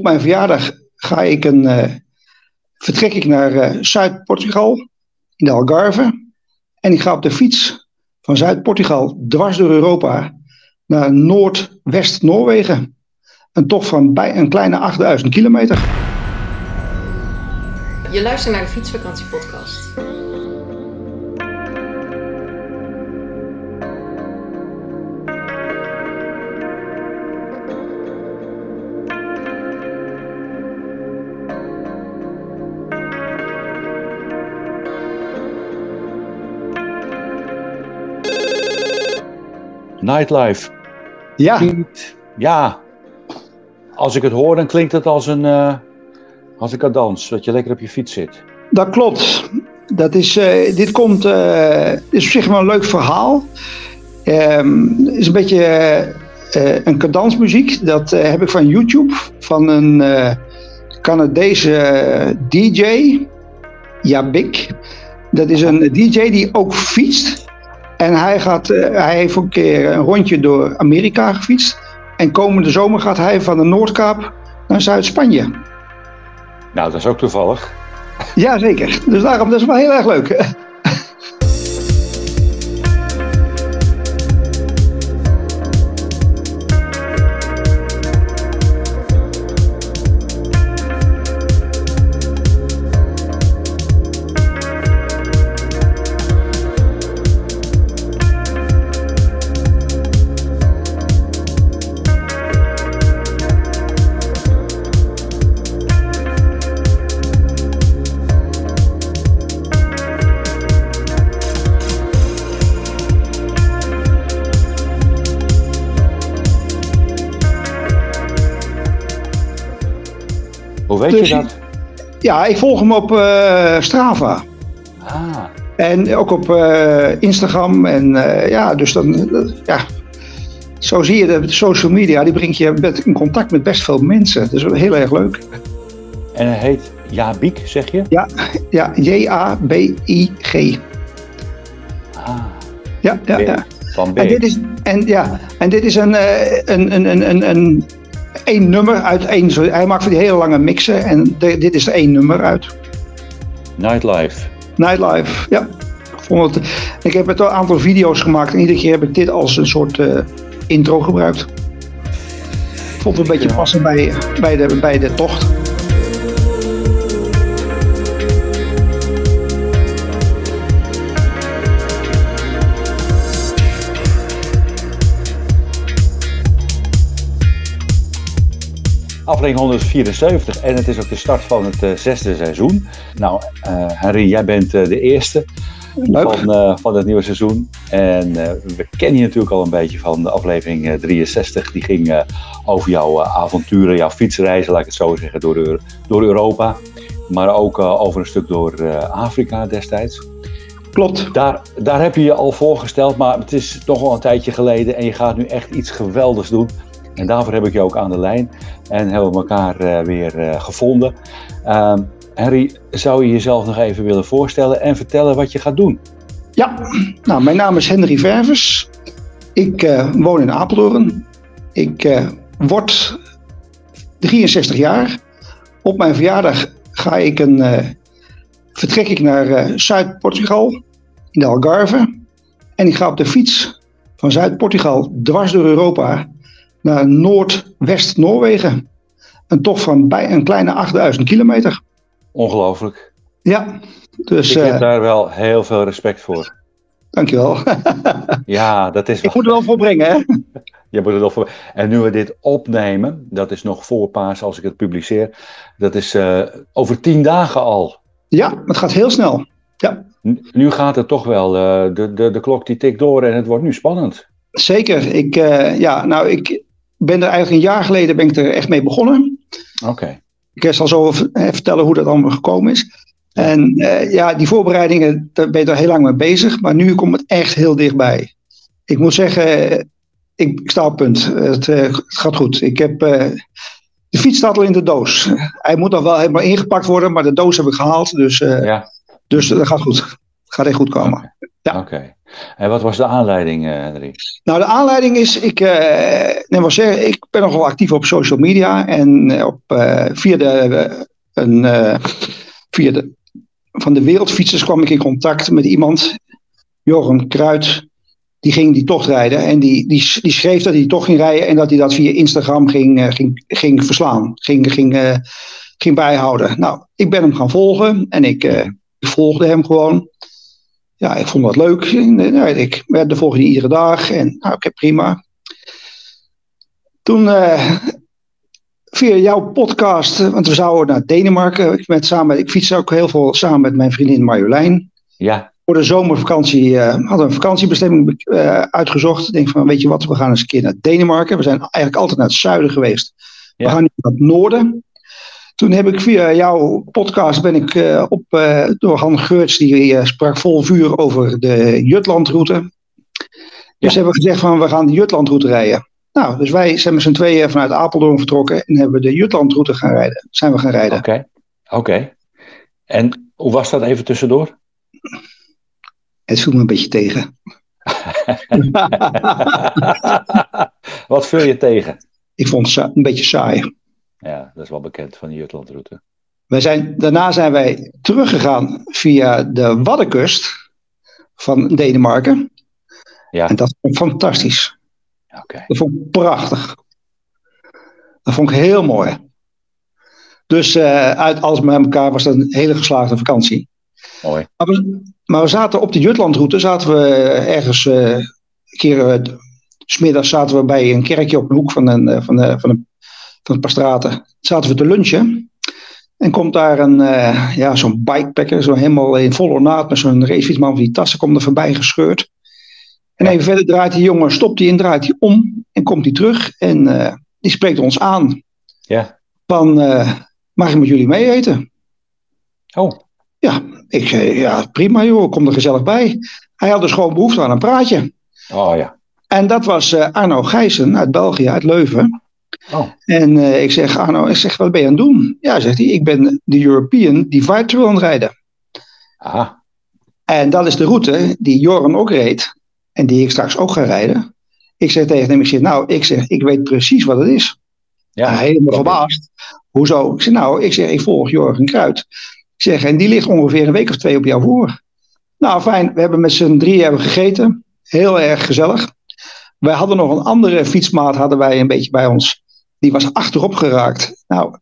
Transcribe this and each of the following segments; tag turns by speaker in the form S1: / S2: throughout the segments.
S1: op mijn verjaardag ga ik een, uh, vertrek ik naar uh, Zuid-Portugal, in de Algarve. En ik ga op de fiets van Zuid-Portugal dwars door Europa naar Noordwest-Noorwegen. Een tocht van bij een kleine 8000 kilometer.
S2: Je luistert naar de Fietsvakantiepodcast.
S3: Nightlife.
S1: Ja.
S3: Ja. Als ik het hoor, dan klinkt het als een, uh, als een cadans, dat je lekker op je fiets zit.
S1: Dat klopt. Dat is, uh, dit komt, uh, is op zich wel een leuk verhaal. Um, het is een beetje een cadansmuziek. Dat heb ik van YouTube, van een Canadese DJ, Jabik. Dat is een DJ die ook fietst. En hij, gaat, uh, hij heeft een keer een rondje door Amerika gefietst. En komende zomer gaat hij van de Noordkaap naar Zuid-Spanje.
S3: Nou, dat is ook toevallig.
S1: Jazeker. Dus daarom, dat is wel heel erg leuk.
S3: Weet dus, je dat?
S1: Ja, ik volg hem op uh, Strava.
S3: Ah.
S1: En ook op uh, Instagram. En uh, ja, dus dan, ja, zo zie je de social media, die brengt je in contact met best veel mensen. Dat is heel erg leuk.
S3: En hij heet Jabik, zeg je?
S1: Ja, ja J-A-B-I-G.
S3: Ah.
S1: Ja, ja, ja.
S3: Van B.
S1: En dit is, en, ja, en dit is een, een, een, een, een één nummer uit één. Hij maakt van die hele lange mixen en de, dit is er één nummer uit.
S3: Nightlife.
S1: Nightlife, ja. Ik, vond het, ik heb het een aantal video's gemaakt en iedere keer heb ik dit als een soort uh, intro gebruikt. Ik vond het een beetje passen bij, bij, de, bij de tocht.
S3: Aflevering 174 en het is ook de start van het uh, zesde seizoen. Nou, uh, Henry, jij bent uh, de eerste van, van het nieuwe seizoen. En we kennen je natuurlijk al een beetje van de aflevering 63. Die ging over jouw avonturen, jouw fietsreizen, laat ik het zo zeggen, door, door Europa. Maar ook over een stuk door Afrika destijds.
S1: Klopt.
S3: Daar, daar heb je je al voorgesteld, maar het is toch wel een tijdje geleden. En je gaat nu echt iets geweldigs doen. En daarvoor heb ik je ook aan de lijn en hebben we elkaar uh, weer uh, gevonden. Uh, Henry, zou je jezelf nog even willen voorstellen en vertellen wat je gaat doen?
S1: Ja, nou, mijn naam is Henry Ververs. Ik uh, woon in Apeldoorn. Ik word 63 jaar. Op mijn verjaardag ga ik een, vertrek ik naar Zuid-Portugal, in de Algarve. En ik ga op de fiets van Zuid-Portugal dwars door Europa naar Noordwest-Noorwegen. Een tocht van bij een kleine 8000 kilometer.
S3: Ongelooflijk.
S1: Ja, dus.
S3: Ik heb uh, daar wel heel veel respect voor.
S1: Dankjewel.
S3: ja, dat is.
S1: Ik moet er wel voor brengen, hè?
S3: Je moet er wel voor. En nu we dit opnemen, dat is nog voor paas als ik het publiceer. Dat is uh, over tien dagen al.
S1: Ja, het gaat heel snel. Ja.
S3: Nu gaat het toch wel, uh, de, de, de klok die tikt door en het wordt nu spannend.
S1: Zeker. Ik, ja, nou, ik, ben er eigenlijk een jaar geleden ben ik er echt mee begonnen.
S3: Oké.
S1: Ik zal zo vertellen hoe dat allemaal gekomen is. En uh, ja, die voorbereidingen, daar ben je er heel lang mee bezig. Maar nu komt het echt heel dichtbij. Ik moet zeggen, ik, ik sta op punt. Het, uh, het, gaat goed. Ik heb, uh, de fiets staat al in de doos. Hij moet nog wel helemaal ingepakt worden, maar de doos heb ik gehaald. Dus,
S3: ja.
S1: dus dat gaat goed. Het gaat echt goed komen.
S3: Okay. Ja. Oké. En wat was de aanleiding, uh, Henry?
S1: Nou, de aanleiding is, ik, uh, maar zeggen, ik ben nogal actief op social media en op, via, de, een, via de, van de wereldfietsers kwam ik in contact met iemand, Joram Kruid, die ging die tocht rijden en die, die, die schreef dat hij toch ging rijden en dat hij dat via Instagram ging, ging, ging verslaan, ging, ging, ging bijhouden. Nou, ik ben hem gaan volgen en ik, ik volgde hem gewoon ja, ik vond dat leuk. Ik werd de volgende iedere dag en nou, oké, prima. Toen uh, via jouw podcast, want we zouden naar Denemarken. Ik, met samen, ik fiets ook heel veel samen met mijn vriendin Marjolein.
S3: Ja.
S1: Voor de zomervakantie uh, hadden we een vakantiebestemming uh, uitgezocht. Ik denk van, weet je wat, we gaan eens een keer naar Denemarken. We zijn eigenlijk altijd naar het zuiden geweest. We gaan nu naar het noorden. Toen heb ik via jouw podcast ben ik uh, op, uh, door Han Geurts, die uh, sprak vol vuur over de Jutlandroute. Dus hebben we gezegd van we gaan de Jutlandroute rijden. Nou, dus wij zijn met z'n tweeën vanuit Apeldoorn vertrokken en hebben de Jutlandroute gaan rijden. Zijn we gaan rijden.
S3: Oké, okay. oké. Okay. En hoe was dat even tussendoor?
S1: Het viel me een beetje tegen.
S3: Wat vul je tegen?
S1: Ik vond het een beetje saai.
S3: Ja, dat is wel bekend van de Jutlandroute.
S1: Wij zijn, daarna zijn wij teruggegaan via de Waddenkust van Denemarken.
S3: Ja.
S1: En dat vond ik fantastisch.
S3: Okay.
S1: Dat vond ik prachtig. Dat vond ik heel mooi. Dus uh, uit alles met elkaar was dat een hele geslaagde vakantie.
S3: Mooi.
S1: Maar we, maar we zaten op de Jutlandroute, zaten we ergens uh, een keer, uh, smiddags zaten we bij een kerkje op een hoek van een, van, een, van een van een paar straten, zaten we te lunchen. En komt daar een, uh, ja, zo'n bikepacker, zo helemaal in volle ornaat met zo'n racefietsman van die tassen, komt er voorbij gescheurd. En even verder draait die jongen, stopt hij in, draait hij om en komt hij terug. En uh, die spreekt ons aan.
S3: Ja.
S1: Van, uh, mag ik met jullie mee eten?
S3: Oh.
S1: Ja, ik zei, ja prima joh, kom er gezellig bij. Hij had dus gewoon behoefte aan een praatje.
S3: Oh ja.
S1: En dat was Arno Gijssen uit België, uit Leuven.
S3: Oh.
S1: En uh, ik zeg, Arno, ik zeg, wat ben je aan het doen? Ja, zegt hij, ik ben de European Divide Trail aan het rijden.
S3: Aha.
S1: En dat is de route die Joran ook reed. En die ik straks ook ga rijden. Ik zeg tegen hem, ik zeg, nou, ik zeg, ik weet precies wat het is.
S3: Ja,
S1: Hij helemaal verbaasd. Hoezo? Ik zeg, nou, ik zeg, ik volg Jorgen Kruid. Ik zeg, en die ligt ongeveer een week of twee op jou voor. Nou, fijn, we hebben met z'n drie hebben gegeten. Heel erg gezellig. Wij hadden nog een andere fietsmaat, hadden wij een beetje bij ons. Die was achterop geraakt. Nou,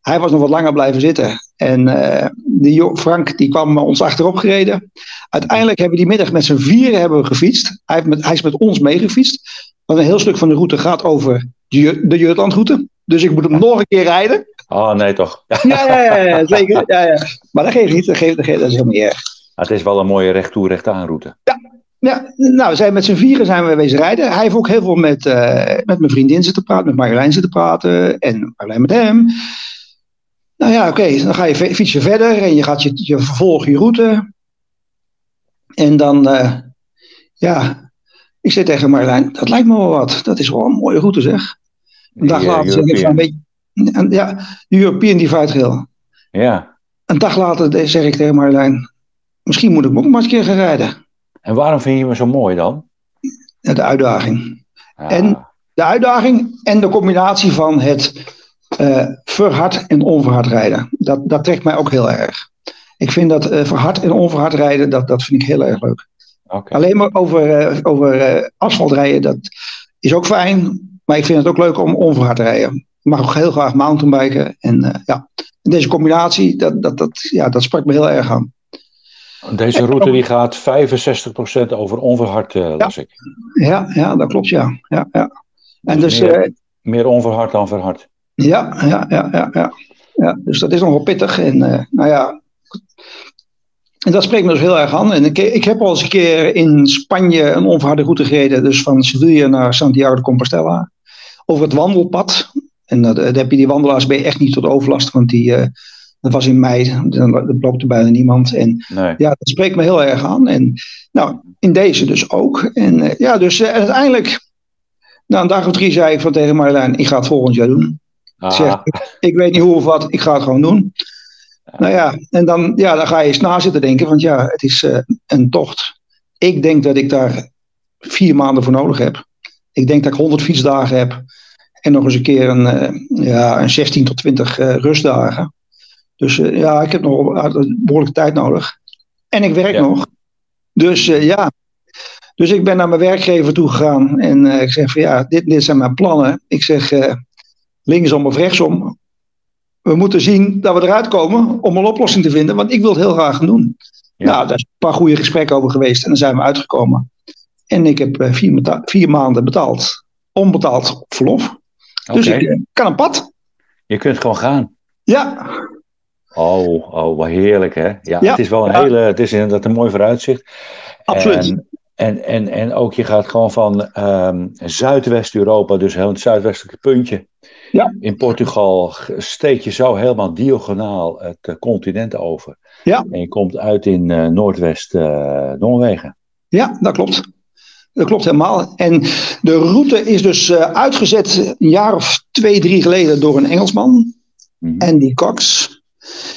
S1: hij was nog wat langer blijven zitten. En uh, die Frank die kwam ons achterop gereden. Uiteindelijk hebben we die middag met z'n vieren hebben we gefietst. Hij, met, hij is met ons meegefietst. Want een heel stuk van de route gaat over de, de Jutlandroute. Dus ik moet hem nog een keer rijden.
S3: Oh nee, toch?
S1: Ja, ja, ja, ja zeker. Ja, ja. Maar dat geeft niet. Dat, geeft, dat, geeft, dat is helemaal niet erg.
S3: Het is wel een mooie recht toe, recht aan route.
S1: Ja, ja, nou, zijn met z'n vieren zijn we wezen rijden. Hij heeft ook heel veel met, uh, met mijn vriendin zitten praten, met Marjolein zitten praten en Marjolein met hem. Nou ja, oké, okay, dan ga je fietsen verder en je gaat je, je vervolg je route. En dan, uh, ja, ik zei tegen Marjolein, dat lijkt me wel wat. Dat is wel een mooie route zeg. Een dag later zeg ik een beetje, ja, de European Divide Trail.
S3: Ja.
S1: Een dag later zeg ik tegen Marjolein, misschien moet ik ook maar eens een keer gaan rijden.
S3: En waarom vind je me zo mooi dan?
S1: De uitdaging.
S3: Ah.
S1: En de uitdaging en de combinatie van het uh, verhard en onverhard rijden. Dat, dat trekt mij ook heel erg. Ik vind dat uh, verhard en onverhard rijden, dat, dat vind ik heel erg leuk.
S3: Okay.
S1: Alleen maar over, uh, over asfalt rijden, dat is ook fijn. Maar ik vind het ook leuk om onverhard te rijden. Ik mag ook heel graag mountainbiken. En ja, deze combinatie, dat, dat, dat, ja, dat sprak me heel erg aan.
S3: Deze route die gaat 65% over onverhard, uh, las
S1: ja.
S3: ik.
S1: Ja, ja, dat klopt, ja. ja, ja. En
S3: dus,
S1: dus
S3: meer,
S1: uh,
S3: meer, onverhard dan verhard.
S1: Ja, ja, ja, ja, ja. ja dus dat is nogal pittig. En uh, nou ja. En dat spreekt me dus heel erg aan. En ik, ik heb al eens een keer in Spanje een onverharde route gereden. Dus van Sevilla naar Santiago de Compostela. Over het wandelpad. En dat heb je die wandelaars ben je echt niet tot overlast. Want die, dat was in mei, dan blokte bijna niemand. En
S3: nee.
S1: ja, dat spreekt me heel erg aan. En nou, in deze dus ook. En uh, ja, dus uh, uiteindelijk, na een dag of drie zei ik van tegen Marjolein, ik ga het volgend jaar doen.
S3: Ah.
S1: Zeg, ik weet niet hoe of wat, ik ga het gewoon doen. Ja. Nou ja, en dan, ja, dan ga je eens na zitten denken, want ja, het is uh, een tocht ik denk dat ik daar vier maanden voor nodig heb. Ik denk dat ik 100 fietsdagen heb. En nog eens een keer een, uh, ja, een 16 tot 20 uh, rustdagen. Dus uh, ja, ik heb nog behoorlijke tijd nodig. En ik werk ja. nog. Dus ja. Dus ik ben naar mijn werkgever toe gegaan. En ik zeg van ja, dit, dit zijn mijn plannen. Ik zeg linksom of rechtsom. We moeten zien dat we eruit komen om een oplossing te vinden. Want ik wil het heel graag doen. Ja. Nou, daar is een paar goede gesprekken over geweest. En dan zijn we uitgekomen. En ik heb vier, vier maanden betaald. Onbetaald verlof. Dus ik kan een pad.
S3: Je kunt gewoon gaan.
S1: Ja.
S3: Oh, oh wat heerlijk hè. Ja, ja. het is wel een ja. hele, het is inderdaad een mooi vooruitzicht.
S1: Absoluut.
S3: En, en, en, en ook je gaat gewoon van um, Zuidwest-Europa, dus heel het zuidwestelijke puntje.
S1: Ja.
S3: In Portugal steek je zo helemaal diagonaal het uh, continent over.
S1: Ja.
S3: En je komt uit in uh, Noordwest-Noorwegen.
S1: ja, dat klopt. Dat klopt helemaal. En de route is dus uh, uitgezet een jaar of twee, drie geleden door een Engelsman, mm -hmm. Andy Cox.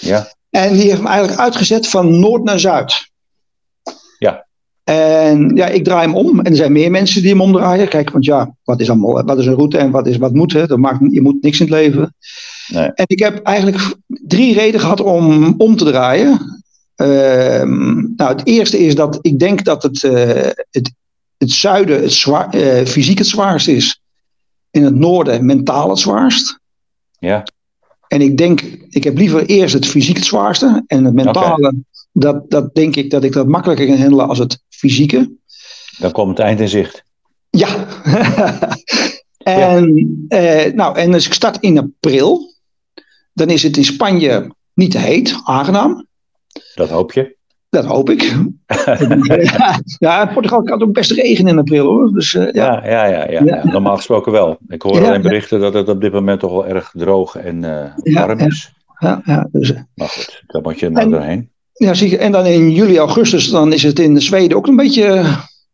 S3: Ja.
S1: En die heeft hem eigenlijk uitgezet van noord naar zuid.
S3: Ja.
S1: En ja, ik draai hem om. En er zijn meer mensen die hem omdraaien. Kijk, want ja, wat is, allemaal, wat is een route en wat, is, wat moet? Hè? Dat maakt, je moet niks in het leven.
S3: Nee.
S1: En ik heb eigenlijk drie redenen gehad om om te draaien. Uh, nou, het eerste is dat ik denk dat het, uh, het het zuiden het zwaar, uh, fysiek het zwaarst is. In het noorden mentaal het zwaarst.
S3: Ja.
S1: En ik denk, ik heb liever eerst het fysiek het zwaarste. En het mentale, okay. dat, dat denk ik dat ik dat makkelijker kan handelen als het fysieke.
S3: Dan komt het eind in zicht.
S1: Ja. en, ja. Uh, nou, en als ik start in april, dan is het in Spanje niet te heet, aangenaam.
S3: Dat hoop je.
S1: Dat hoop ik. ja, Portugal kan ook best regen in april hoor. Dus, uh,
S3: ja. Ja, ja, ja, ja, normaal gesproken wel. Ik hoor alleen berichten dat het op dit moment toch wel erg droog en uh, warm is.
S1: Ja, ja, dus,
S3: maar goed, daar moet je maar doorheen.
S1: Ja, zie je. En dan in juli, augustus, dan is het in Zweden ook een beetje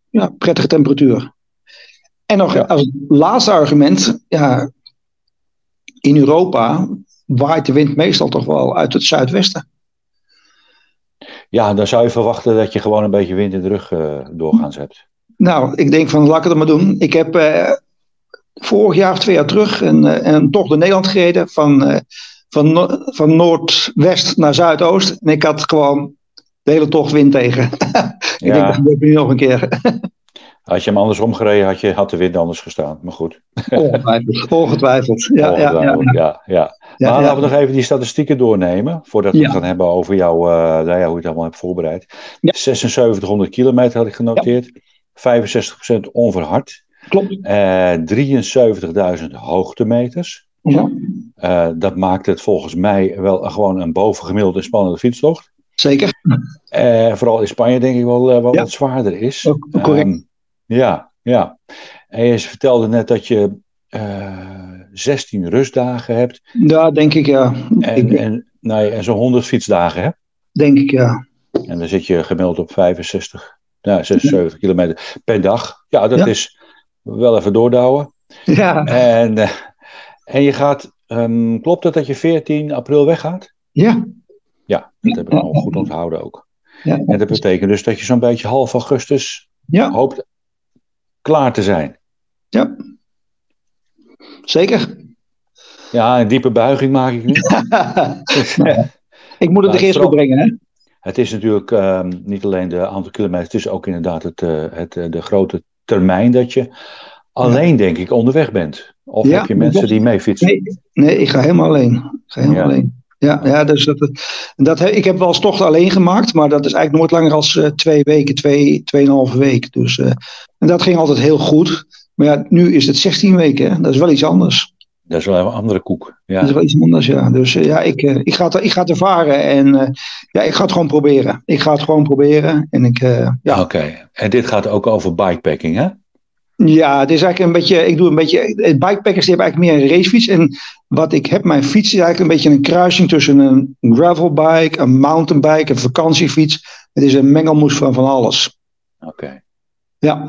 S1: ja, prettige temperatuur. En nog als laatste argument, ja, in Europa waait de wind meestal toch wel uit het zuidwesten.
S3: Ja, dan zou je verwachten dat je gewoon een beetje wind in de rug uh, doorgaans hebt.
S1: Nou, ik denk van laat ik het maar doen. Ik heb uh, vorig jaar of twee jaar terug een, uh, een tocht door Nederland gereden van, van, no van noordwest naar zuidoost. En ik had gewoon de hele tocht wind tegen. ik ja. denk dat gebeurt nu nog een keer.
S3: Had je hem andersom gereden, had, je, had de wind anders gestaan. Maar goed.
S1: Ongetwijfeld. Ongetwijfeld. Ja,
S3: Ongetwijfeld. Ja, ja, ja. ja. Maar laten we nog even die statistieken doornemen. Voordat we het gaan hebben over jou, uh, nou ja, hoe je het allemaal hebt voorbereid. 7600 kilometer had ik genoteerd. 65% onverhard.
S1: Klopt.
S3: Uh, 73.000 hoogtemeters.
S1: Ja.
S3: Uh, dat maakt het volgens mij wel gewoon een bovengemiddeld en spannende fietstocht.
S1: Zeker.
S3: Uh, vooral in Spanje denk ik wel, ja. wat zwaarder is.
S1: Ook, correct. Um,
S3: ja, ja. En je vertelde net dat je uh, 16 rustdagen hebt.
S1: Ja, denk ik ja.
S3: En, nee, en zo'n 100 fietsdagen hebt.
S1: Denk ik ja.
S3: En dan zit je gemiddeld op 65, nou, 76 ja. kilometer per dag. Ja, dat ja. is wel even doordouwen.
S1: Ja.
S3: En, uh, en je gaat, um, klopt het dat je 14 april weggaat?
S1: Ja.
S3: Ja, dat heb ik al goed onthouden ook.
S1: Ja.
S3: En dat betekent dus dat je zo'n beetje half augustus
S1: ja.
S3: hoopt klaar te zijn.
S1: Ja, zeker.
S3: Ja, een diepe buiging maak ik nu.
S1: ik moet het er eerst op brengen, hè?
S3: Het is natuurlijk um, niet alleen de aantal kilometers, het is ook inderdaad het, uh, het, uh, de grote termijn dat je alleen, ja. denk ik, onderweg bent. Of ja, heb je mensen die mee fietsen?
S1: Nee, nee, ik ga helemaal alleen. Ik ga helemaal ja. alleen. Ja, ja dus dat, dat, ik heb wel eens tocht alleen gemaakt, maar dat is eigenlijk nooit langer als uh, twee weken, twee, tweeënhalve week. Dus, uh, en dat ging altijd heel goed. Maar ja, nu is het 16 weken, hè? dat is wel iets anders.
S3: Dat is wel een andere koek. Ja.
S1: Dat is wel iets anders, ja. Dus uh, ja, ik, ik, ga het, ik ga het ervaren en ja, ik ga het gewoon proberen. Ik ga het gewoon proberen. En ik, ja.
S3: Oké, okay. en dit gaat ook over bikepacking, hè?
S1: Ja, het is eigenlijk een beetje, ik doe een beetje, bikepackers die hebben eigenlijk meer een racefiets. En wat ik heb, mijn fiets is eigenlijk een beetje een kruising tussen een gravelbike, een mountainbike, een vakantiefiets. Het is een mengelmoes van van alles.
S3: Oké. Okay.
S1: Ja.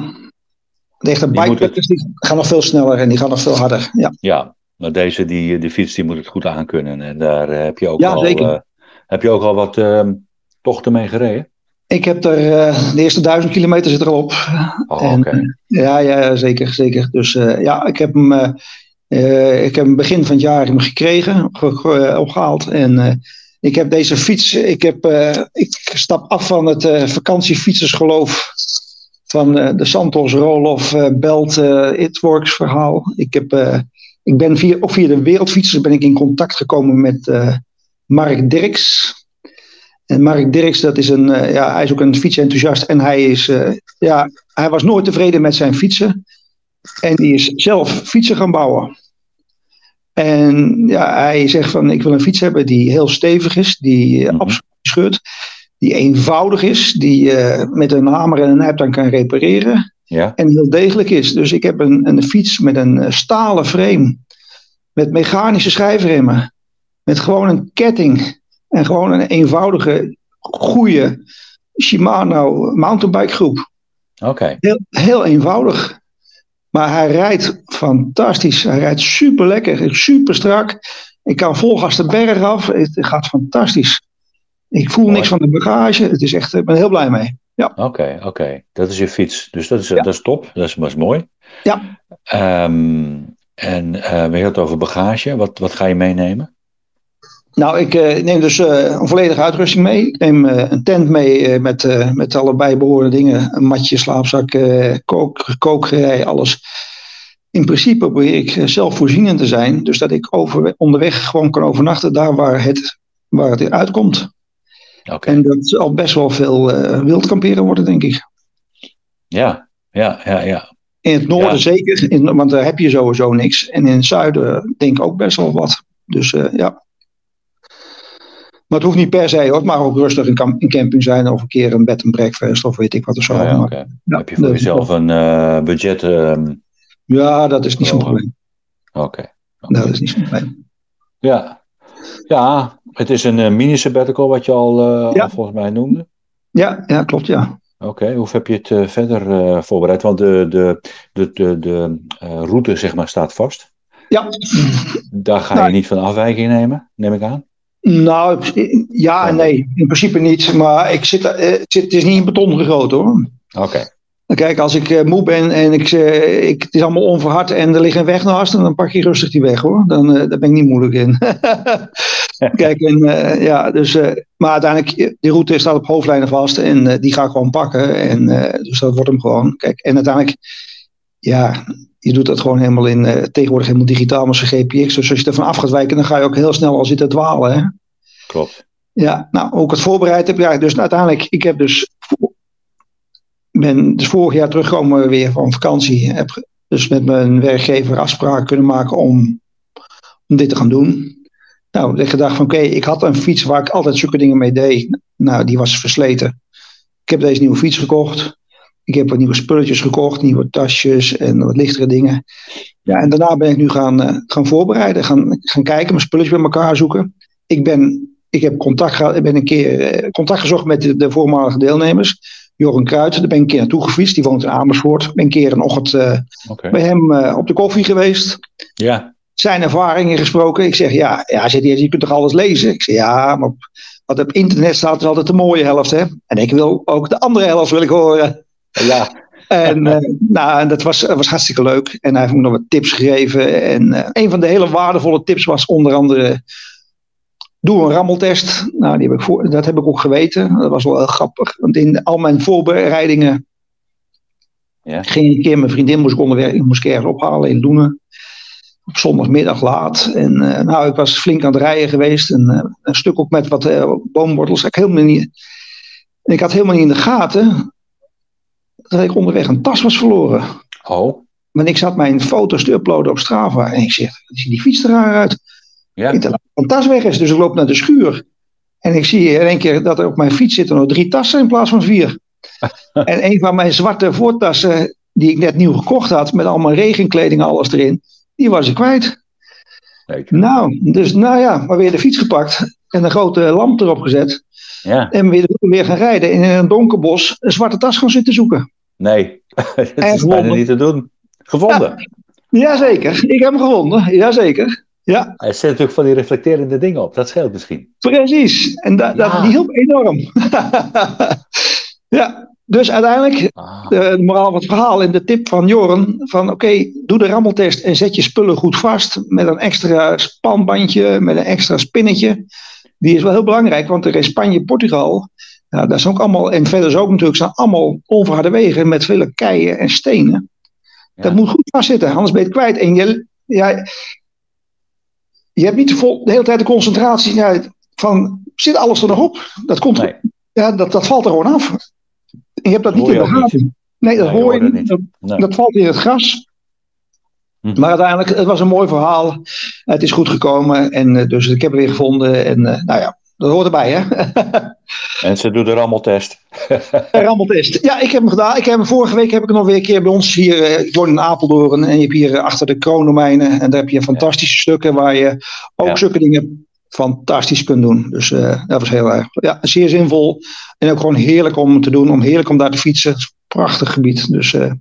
S1: De echte bikepackers die, het... die gaan nog veel sneller en die gaan nog veel harder. Ja,
S3: ja maar deze, die, die fiets, die moet het goed aankunnen. En daar heb je ook,
S1: ja,
S3: al. Uh, heb je ook al wat uh, tochten mee gereden?
S1: Ik heb er uh, de eerste duizend kilometer zit er al op.
S3: Oh, en, okay.
S1: ja, ja, zeker, zeker. Dus uh, ja, ik heb hem, uh, ik heb hem begin van het jaar hem gekregen, opgehaald. En ik heb deze fiets, ik, heb, ik stap af van het vakantiefietsersgeloof van de Santos Roloff Belt It Works verhaal. Ik, heb, ik ben via, of via de wereldfietsers ben ik in contact gekomen met Mark Dirks. En Mark Dirks, dat is een, uh, ja, hij is ook een fietsenthousiast en hij, is, uh, ja, hij was nooit tevreden met zijn fietsen. En die is zelf fietsen gaan bouwen. En ja, hij zegt van ik wil een fiets hebben die heel stevig is, die uh, absoluut scheurt, die eenvoudig is, die met een hamer en een nijptang kan repareren.
S3: Ja.
S1: En heel degelijk is. Dus ik heb een, een fiets met een stalen frame, met mechanische schijfremmen, met gewoon een ketting en gewoon een eenvoudige, goede Shimano mountainbike groep.
S3: Oké.
S1: Heel, heel eenvoudig. Maar hij rijdt fantastisch. Hij rijdt super lekker, super strak. Ik kan vol gas de berg af. Het gaat fantastisch. Ik voel niks van de bagage. Het is echt, ik ben heel blij mee. Ja.
S3: Oké, oké. Dat is je fiets. Dus dat is, dat is top. Dat is, dat is mooi.
S1: Ja.
S3: Um, en uh, we het over bagage. Wat, wat ga je meenemen?
S1: Nou, ik uh, neem dus uh, een volledige uitrusting mee. Ik neem uh, een tent mee met, met alle bijbehorende dingen. Een matje, slaapzak, kook, kookgerei, alles. In principe probeer ik zelfvoorzienend te zijn. Dus dat ik over, onderweg gewoon kan overnachten daar waar het, waar het uitkomt.
S3: Okay.
S1: En dat zal best wel veel wild kamperen worden, denk ik.
S3: Ja, ja, ja, ja.
S1: In het noorden ja. zeker, in, want daar heb je sowieso niks. En in het zuiden denk ik ook best wel wat. Dus ja. Maar het hoeft niet per se hoor. Het mag ook rustig een, camping zijn of een keer een bed en breakfast of weet ik wat of zo.
S3: Ja, ja, okay. ja, Heb je voor jezelf een uh, budget? Um...
S1: Ja, dat is niet zo'n probleem.
S3: Oké. Okay.
S1: Okay. Dat is niet zo'n probleem.
S3: Ja. ja, het is een uh, mini sabbatical wat je al, uh,
S1: ja.
S3: al volgens mij noemde.
S1: Ja, ja klopt ja.
S3: Oké, hoe heb je het verder voorbereid? Want de, de, de, de, de route zeg maar staat vast.
S1: Ja.
S3: Daar ga je nou, niet van afwijking nemen, neem ik aan.
S1: Nou, ja en nee. In principe niet. Maar ik zit, het, zit, het is niet in beton gegoten hoor.
S3: Oké. Okay.
S1: Kijk, als ik uh, moe ben en ik, uh, ik, het is allemaal onverhard en er ligt een weg naast, dan pak je rustig die weg hoor. Dan daar ben ik niet moeilijk in. Kijk, en, ja, dus, maar uiteindelijk, die route staat op hoofdlijnen vast en die ga ik gewoon pakken. En, dus dat wordt hem gewoon. Kijk, en uiteindelijk, ja, je doet dat gewoon helemaal in, uh, tegenwoordig helemaal digitaal met zijn GPX. Dus als je ervan af gaat wijken, dan ga je ook heel snel al zitten dwalen. Hè?
S3: Klopt.
S1: Ja, nou, ook het voorbereid heb ja, dus uiteindelijk, ik heb dus, ben dus vorig jaar teruggekomen weer van vakantie. Heb dus met mijn werkgever afspraken kunnen maken om, om dit te gaan doen. Nou, ik gedacht van oké, okay, ik had een fiets waar ik altijd zulke dingen mee deed. Nou, die was versleten. Ik heb deze nieuwe fiets gekocht. Ik heb wat nieuwe spulletjes gekocht, nieuwe tasjes en wat lichtere dingen. Ja, en daarna ben ik nu gaan, uh, gaan voorbereiden, gaan, gaan kijken, mijn spulletjes bij elkaar zoeken. Ik, ben, ik heb contact, gehad, ben een keer uh, contact gezocht met de, de, voormalige deelnemers. Joren Kruid, daar ben ik een keer naartoe gefietst. Die woont in Amersfoort. Ik ben een keer een ochtend uh, okay. bij hem op de koffie geweest.
S3: Ja.
S1: Zijn ervaringen gesproken. Ik zeg, ja, ja zegt hij, je kunt toch alles lezen? Ik zeg, ja, maar op, wat op internet staat is altijd de mooie helft. Hè? En ik wil ook de andere helft wil ik horen.
S3: Ja.
S1: En uh, nou, dat was, was hartstikke leuk. En hij heeft me nog wat tips gegeven. En uh, een van de hele waardevolle tips was onder andere... Doe een rammeltest. Nou, die heb ik voor, dat heb ik ook geweten. Dat was wel heel grappig. Want in al mijn voorbereidingen...
S3: Ja.
S1: ging ik een keer mijn vriendin moest ik onderweg, moest ik ergens ophalen in Loenen. Op zondagmiddag laat. En uh, nou, ik was flink aan het rijden geweest. En, een stuk ook met wat boomwortels. Ik, helemaal niet, ik had helemaal niet in de gaten dat ik onderweg een tas was verloren.
S3: Oh.
S1: Maar ik zat mijn foto's te uploaden op Strava. En ik zeg, ziet die fiets er raar uit.
S3: Ja.
S1: Ik dat een tas weg is. Dus ik loop naar de schuur. En ik zie in één keer dat er op mijn fiets zitten nog drie tassen in plaats van vier. en een van mijn zwarte voortassen, die ik net nieuw gekocht had, met allemaal regenkleding, alles erin, die was ik kwijt. Nou, dus nou ja, maar weer de fiets gepakt en een grote lamp erop gezet.
S3: Ja.
S1: En weer, weer gaan rijden en in een donker bos een zwarte tas gaan zitten zoeken.
S3: Nee, dat is bijna niet te doen. Gevonden?
S1: Ja, jazeker, ik heb hem gevonden, jazeker. Ja.
S3: Hij zet natuurlijk van die reflecterende dingen op, dat scheelt misschien.
S1: Precies, en da, ja. dat, die hielp enorm. Ja, dus uiteindelijk,
S3: Ah,
S1: de, de moraal van het verhaal en de tip van Joren: van oké, doe de rammeltest en zet je spullen goed vast met een extra spanbandje, met een extra spinnetje. Die is wel heel belangrijk, want er in Spanje, Portugal, ja, dat is ook allemaal, en verder ook natuurlijk, zijn allemaal onverharde wegen met vele keien en stenen.
S3: Ja.
S1: Dat moet goed vastzitten, anders ben je het kwijt. En je, ja, je hebt niet de, vol, de hele tijd de concentratie ja, van, zit alles er nog op? Dat, komt,
S3: Nee.
S1: ja, dat, dat valt er gewoon af. En je hebt dat niet in de gaten. Nee, dat
S3: Nee,
S1: hoor je niet. Dat,
S3: Nee.
S1: dat valt in het gras.
S3: Hm.
S1: Maar uiteindelijk, het was een mooi verhaal. Het is goed gekomen. En eh, dus ik heb het weer gevonden. En eh, nou ja, dat hoort erbij, hè?
S3: En ze doen de rammeltest.
S1: Een rammeltest. Ja, ik heb hem gedaan. Ik heb hem, vorige week heb ik hem nog weer een keer bij ons hier. eh, ik woon in Apeldoorn. En je hebt hier eh, achter de kroondomeinen. En daar heb je fantastische stukken waar je ook
S3: Ja.
S1: zulke dingen fantastisch kunt doen. Dus eh, dat was heel erg. Ja, zeer zinvol. En ook gewoon heerlijk om te doen. Om heerlijk om daar te fietsen. Het is een prachtig gebied. Dus eh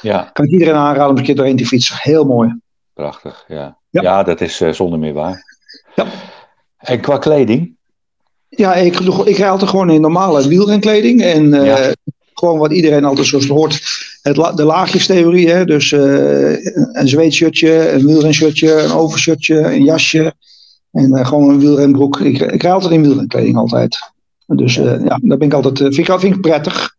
S3: Ja,
S1: kan ik iedereen aanraden om een keer doorheen te fietsen. Heel mooi.
S3: prachtig. Ja,
S1: Ja.
S3: ja. dat is zonder meer waar.
S1: Ja.
S3: En qua kleding?
S1: Ja, ik, ik rijd altijd gewoon in normale wielrenkleding. En eh,
S3: Ja.
S1: gewoon wat iedereen altijd zoals het hoort. Het, de laagjestheorie. Hè? Dus eh, een zweetshirtje, een wielrenshirtje, een overshirtje, een jasje. En eh, gewoon een wielrenbroek. Ik, ik rijd altijd in wielrenkleding altijd. Dus
S3: Ja.
S1: ja, ja daar ben ik altijd, vind, ik, vind ik prettig.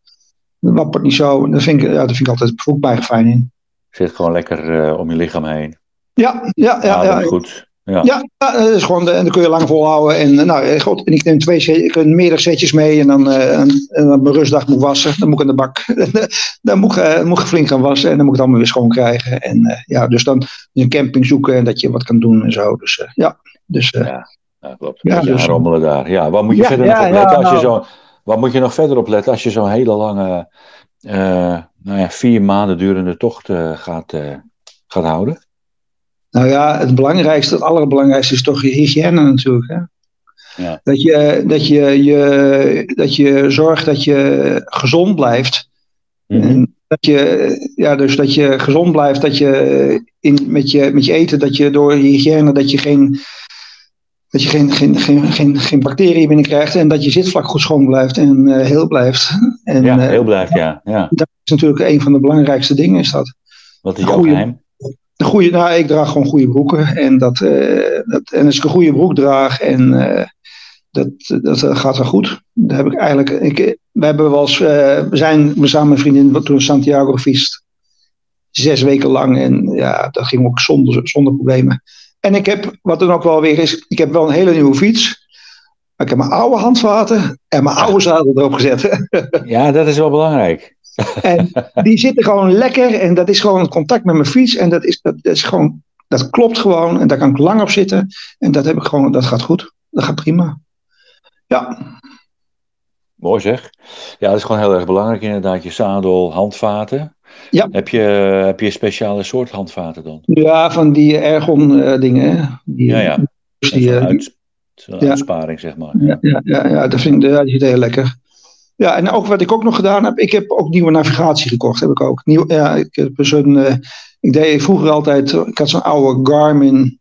S1: Dat wappert niet zo. Daar vind ik, ja, daar vind ik altijd ik mij fijn in.
S3: Zit gewoon lekker om je lichaam heen.
S1: Ja, ja, ja.
S3: Adem
S1: ja,
S3: goed. Ja.
S1: Ja, ja, dat is gewoon, de- en dan kun je lang volhouden. En, eh, nou, eh, goed, en ik neem twee set- ik neem meerdere setjes mee. En dan, eh, en, en op mijn rustdag moet wassen. Dan moet ik aan de bak. dan moet ik, eh, moet ik flink gaan wassen. En dan moet ik het allemaal weer schoon krijgen. En eh, ja, dus dan een camping zoeken. En dat je wat kan doen en zo. Dus eh, ja, dus eh,
S3: Ja, klopt.
S1: Ja,
S3: Ja,
S1: dus-
S3: rommelen daar. Ja, waar moet je
S1: Ja,
S3: verder
S1: ja,
S3: nog op
S1: ja,
S3: letten als je
S1: nou.
S3: zo... Waar moet je nog verder op letten als je zo'n hele lange, eh, nou ja, vier maanden durende tocht eh, gaat, eh, gaat houden?
S1: Nou ja, het belangrijkste, het allerbelangrijkste is toch je hygiëne natuurlijk. Hè?
S3: Ja.
S1: Dat, je, dat, je, je, dat je zorgt dat je gezond blijft.
S3: Mhm.
S1: En dat je, ja, dus dat je gezond blijft, dat je in, met, je, met je eten, dat je door je hygiëne, dat je geen, dat je geen, geen, geen, geen, geen bacteriën binnenkrijgt en dat je zitvlak goed schoon blijft en eh, heel blijft. En
S3: Ja,
S1: eh,
S3: heel blijft, ja. ja.
S1: dat is natuurlijk een van de belangrijkste dingen, is dat.
S3: Wat is jouw
S1: Goeie-
S3: geheim?
S1: De goede, nou, ik draag gewoon goede broeken. En, dat, eh, dat, en als ik een goede broek draag, en, eh, dat, dat gaat wel goed. Daar heb ik eigenlijk. We, hebben wel eh, zijn we samen met vriendin toen Santiago gefietst. Zes weken lang. En ja, dat ging ook zonder, zonder problemen. En ik heb, wat dan ook wel weer is, ik heb wel een hele nieuwe fiets. Maar ik heb mijn oude handvaten en mijn oude zadel erop gezet.
S3: Ja, dat is wel belangrijk.
S1: En die zitten gewoon lekker. En dat is gewoon het contact met mijn fiets. En dat, is, dat, dat, is gewoon, dat klopt gewoon. En daar kan ik lang op zitten. En dat, heb ik gewoon, dat gaat goed. Dat gaat prima. Ja,
S3: Mooi zeg. Ja, dat is gewoon heel erg belangrijk inderdaad. Je zadel, handvaten.
S1: Ja.
S3: Heb je, heb je een speciale soort handvaten dan?
S1: ja van die ergon eh, dingen. Die,
S3: Ja, ja.
S1: Die, eh,
S3: uit,
S1: ja.
S3: uitsparing, zeg maar.
S1: ja, ja, ja, ja, dat vind ik ja, die zit heel lekker. Ja, en ook wat ik ook nog gedaan heb, ik heb ook nieuwe navigatie gekocht. Heb ik ook. Nieuw, ja, ik heb zo'n, eh, ik deed vroeger altijd, ik had zo'n oude Garmin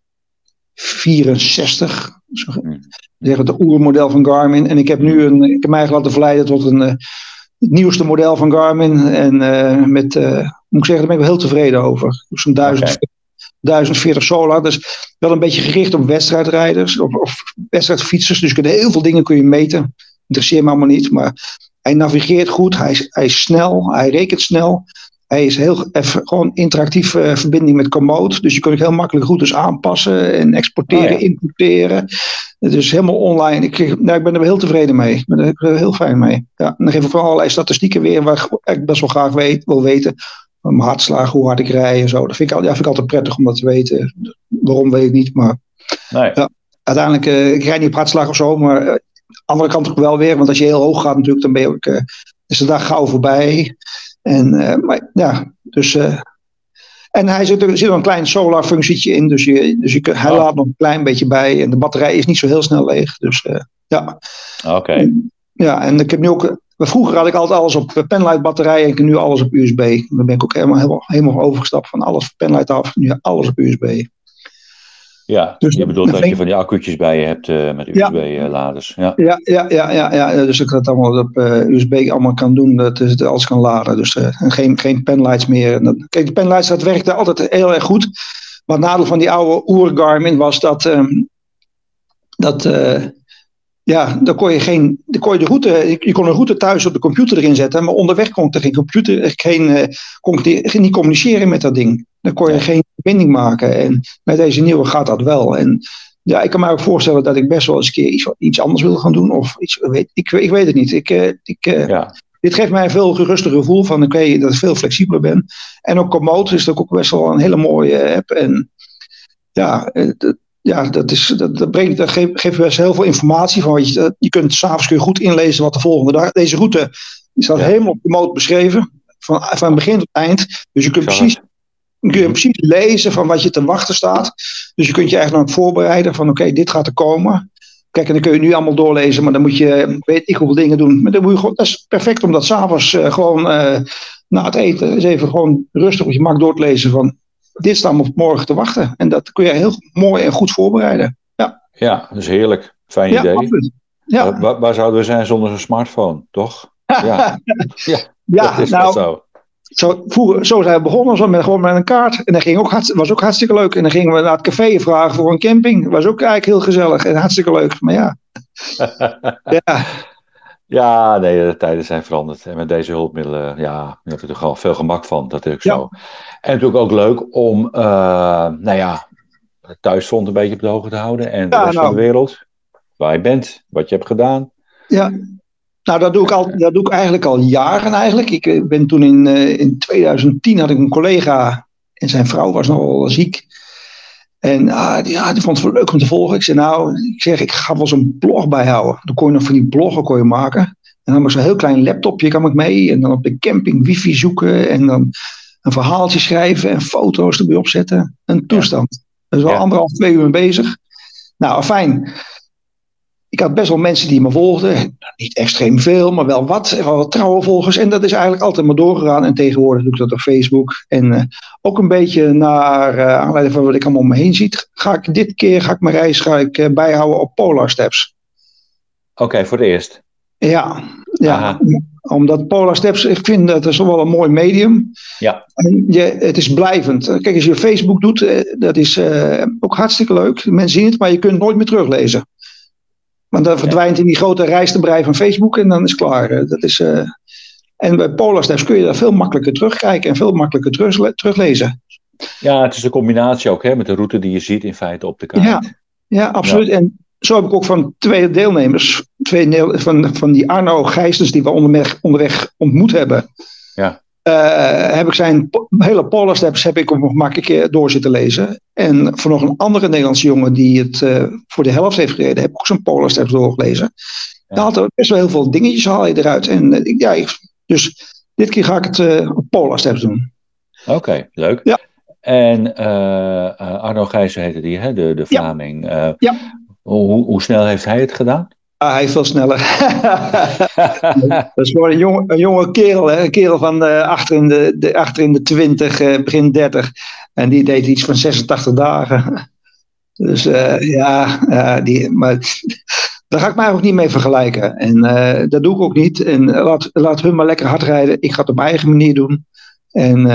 S1: 64. Zo,
S3: Hmm.
S1: zeg het oermodel van Garmin. En ik heb nu een, ik heb mij eigenlijk laten verleiden tot een, eh, het nieuwste model van Garmin. En eh, met, moet ik zeggen, daar ben ik wel heel tevreden over. Zo'n 1000,
S3: Oké.
S1: 1040 Solar. Dus wel een beetje gericht op wedstrijdrijders of, of wedstrijdfietsers. Dus je kunt heel veel dingen kun je meten. Interesseert me allemaal niet. Maar hij navigeert goed. Hij is, hij is snel. Hij rekent snel. Hij is heel even gewoon interactief eh, verbinding met Komoot. Dus je kunt ook heel makkelijk routes aanpassen en exporteren,
S3: Oh ja.
S1: importeren. Het is helemaal online. Ik, nou, ik ben er heel tevreden mee. Ik ben er heel fijn mee. Ja, en dan geef ik vooral allerlei statistieken weer waar ik best wel graag weet, wil weten. Mijn hartslag, hoe hard ik rij en zo. Dat vind ik, al- ja, vind ik altijd prettig om dat te weten. Waarom weet ik niet, maar
S3: Nee.
S1: Ja. uiteindelijk, eh, ik rijd niet op hartslag of zo, maar eh, andere kant ook wel weer. Want als je heel hoog gaat natuurlijk, dan ben je ook, eh, is de dag gauw voorbij. En, eh, maar ja, dus... eh, en hij zit er, zit er een klein solar functietje in, dus, je, dus je, hij
S3: Oh.
S1: laat nog een klein beetje bij. En de batterij is niet zo heel snel leeg. Dus ja.
S3: Oké.
S1: ja, en ik heb nu ook... Vroeger had ik altijd alles op penlight batterij en ik heb nu alles op USB. Dan ben ik ook helemaal, helemaal, helemaal overgestapt van alles van penlight af, nu alles op USB.
S3: Ja,
S1: Dus
S3: je bedoelt dat je van die accu'tjes bij je hebt eh, met. USB-laders. Ja.
S1: Ja, ja, ja, ja, ja. Dus ik dat allemaal op eh, USB allemaal kan doen, dat het alles kan laden. Dus en geen, geen penlights meer. Dat- kijk, de penlights, dat werkte altijd heel erg goed. Maar het nadeel van die oude oer Garmin was dat, ehm, dat ja, dan kon je geen, dan kon je de route, je, kon een route thuis op de computer erin zetten, maar onderweg kon ik er geen computer, geen, eh, kon ik niet communiceren met dat ding. Dan kon je geen verbinding maken. En met deze nieuwe gaat dat wel. En ja, ik kan me ook voorstellen dat ik best wel eens een keer iets, iets anders wil gaan doen. Of iets, weet, ik, ik weet het niet. Ik, eh, ik, eh,
S3: Ja.
S1: dit geeft mij een veel gerustiger gevoel van oké, dat ik veel flexibeler ben. En ook Komoot is ook best wel een hele mooie app. En ja, dat, ja, dat, is, dat, dat, brengt, dat geeft, geeft best heel veel informatie. Van, wat je, je kunt s'avonds kun je goed inlezen wat de volgende dag. Deze route die staat
S3: Ja.
S1: helemaal op Komoot beschreven. Van, van begin tot eind. Dus je kunt precies, kun je precies lezen van wat je te wachten staat. Dus je kunt je eigenlijk aan het voorbereiden van oké, dit gaat er komen. Kijk, en dan kun je nu allemaal doorlezen, maar dan moet je weet ik hoeveel dingen doen. Maar dan moet je gewoon, dat is perfect om dat s'avonds uh, gewoon uh, na het eten eens even gewoon rustig op je mak door te lezen van dit staat me op morgen te wachten. En dat kun je heel mooi en goed voorbereiden. Ja,
S3: ja dat is heerlijk. Fijn
S1: ja,
S3: idee.
S1: Absoluut. Ja,
S3: Waar, waar, zouden we zijn zonder een smartphone, toch? Ja, ja,
S1: ja
S3: dat is
S1: nou,
S3: zo.
S1: Zo, vroeger, zo zijn we begonnen, zo met, gewoon met een kaart. En dat ging ook was ook hartstikke leuk. En dan gingen we naar het café vragen voor een camping. was ook eigenlijk heel gezellig en hartstikke leuk. Maar ja. ja.
S3: Ja, nee, de tijden zijn veranderd. En met deze hulpmiddelen, ja, je hebt er al veel gemak van. Dat is ook
S1: Ja.
S3: zo. En natuurlijk ook leuk om, uh, nou ja, thuisfront een beetje op de hoogte te houden. En de
S1: Ja,
S3: rest
S1: nou.
S3: van de wereld. Waar je bent, wat je hebt gedaan.
S1: Ja, nou dat doe ik, al, dat doe ik eigenlijk al jaren eigenlijk. Ik eh, ben toen in, uh, in 2010 had ik een collega en zijn vrouw was nogal ziek. En ah, die, ja, die vond het wel leuk om te volgen. Ik zei nou, ik zeg ik ga wel zo'n blog bijhouden. Dan kon je nog van die bloggen kon je maken. En dan had ik zo'n heel klein laptopje kwam ik mee. En dan op de camping wifi zoeken. En dan een verhaaltje schrijven en foto's erbij opzetten. Een toestand. Dat is wel
S3: Ja.
S1: anderhalf, twee uur mee bezig. Nou, fijn ik had best wel mensen die me volgden. Niet extreem veel, maar wel wat. Wel wat trouwe volgers. En dat is eigenlijk altijd maar doorgegaan. En tegenwoordig doe ik dat op Facebook. En uh, ook een beetje naar uh, aanleiding van wat ik allemaal om me heen ziet. Ga ik dit keer, ga ik mijn reis ga ik, uh, bijhouden op Polar Steps.
S3: Oké, okay, voor het eerst.
S1: Ja, ja. omdat Polar Steps, ik vind dat is wel een mooi medium.
S3: Ja.
S1: En je, het is blijvend. Kijk, als je Facebook doet, eh, dat is ook hartstikke leuk. Mensen zien het, maar je kunt het nooit meer teruglezen. Want dan verdwijnt in die grote rijstenbrei van Facebook en dan is het klaar. Dat is, uh... En bij Polar Steps kun je dat veel makkelijker terugkijken en veel makkelijker terug, teruglezen.
S3: Ja, het is een combinatie ook hè, met de route die je ziet in feite op de kaart.
S1: Ja, ja absoluut. Ja. En zo heb ik ook van twee deelnemers, twee deel, van, van die Arno Gijsens die we onderweg, onderweg ontmoet hebben.
S3: Ja.
S1: Uh, heb ik zijn hele Polar Steps heb ik op mijn gemak een keer door zitten lezen. En voor nog een andere Nederlandse jongen die het uh, voor de helft heeft gereden, heb ik ook zijn Polar Steps doorgelezen. Ja. Daar had er best wel heel veel dingetjes haal je eruit. En uh, ja, ik, dus dit keer ga ik het op Polar Steps doen.
S3: Oké, okay, leuk.
S1: Ja.
S3: En Arno Gijzen heette die, hè? de, de Vlaming.
S1: Ja. ja.
S3: Hoe, hoe snel heeft hij het gedaan?
S1: Ah, hij is veel sneller. dat is gewoon een jonge, een jonge kerel, hè? een kerel van uh, achter, in de, de, achter in de 20, uh, begin 30. En die deed iets van 86 dagen. Dus uh, ja, die, maar daar ga ik mij ook niet mee vergelijken. En dat doe ik ook niet. En laat, laat hun maar lekker hard rijden. Ik ga het op mijn eigen manier doen. En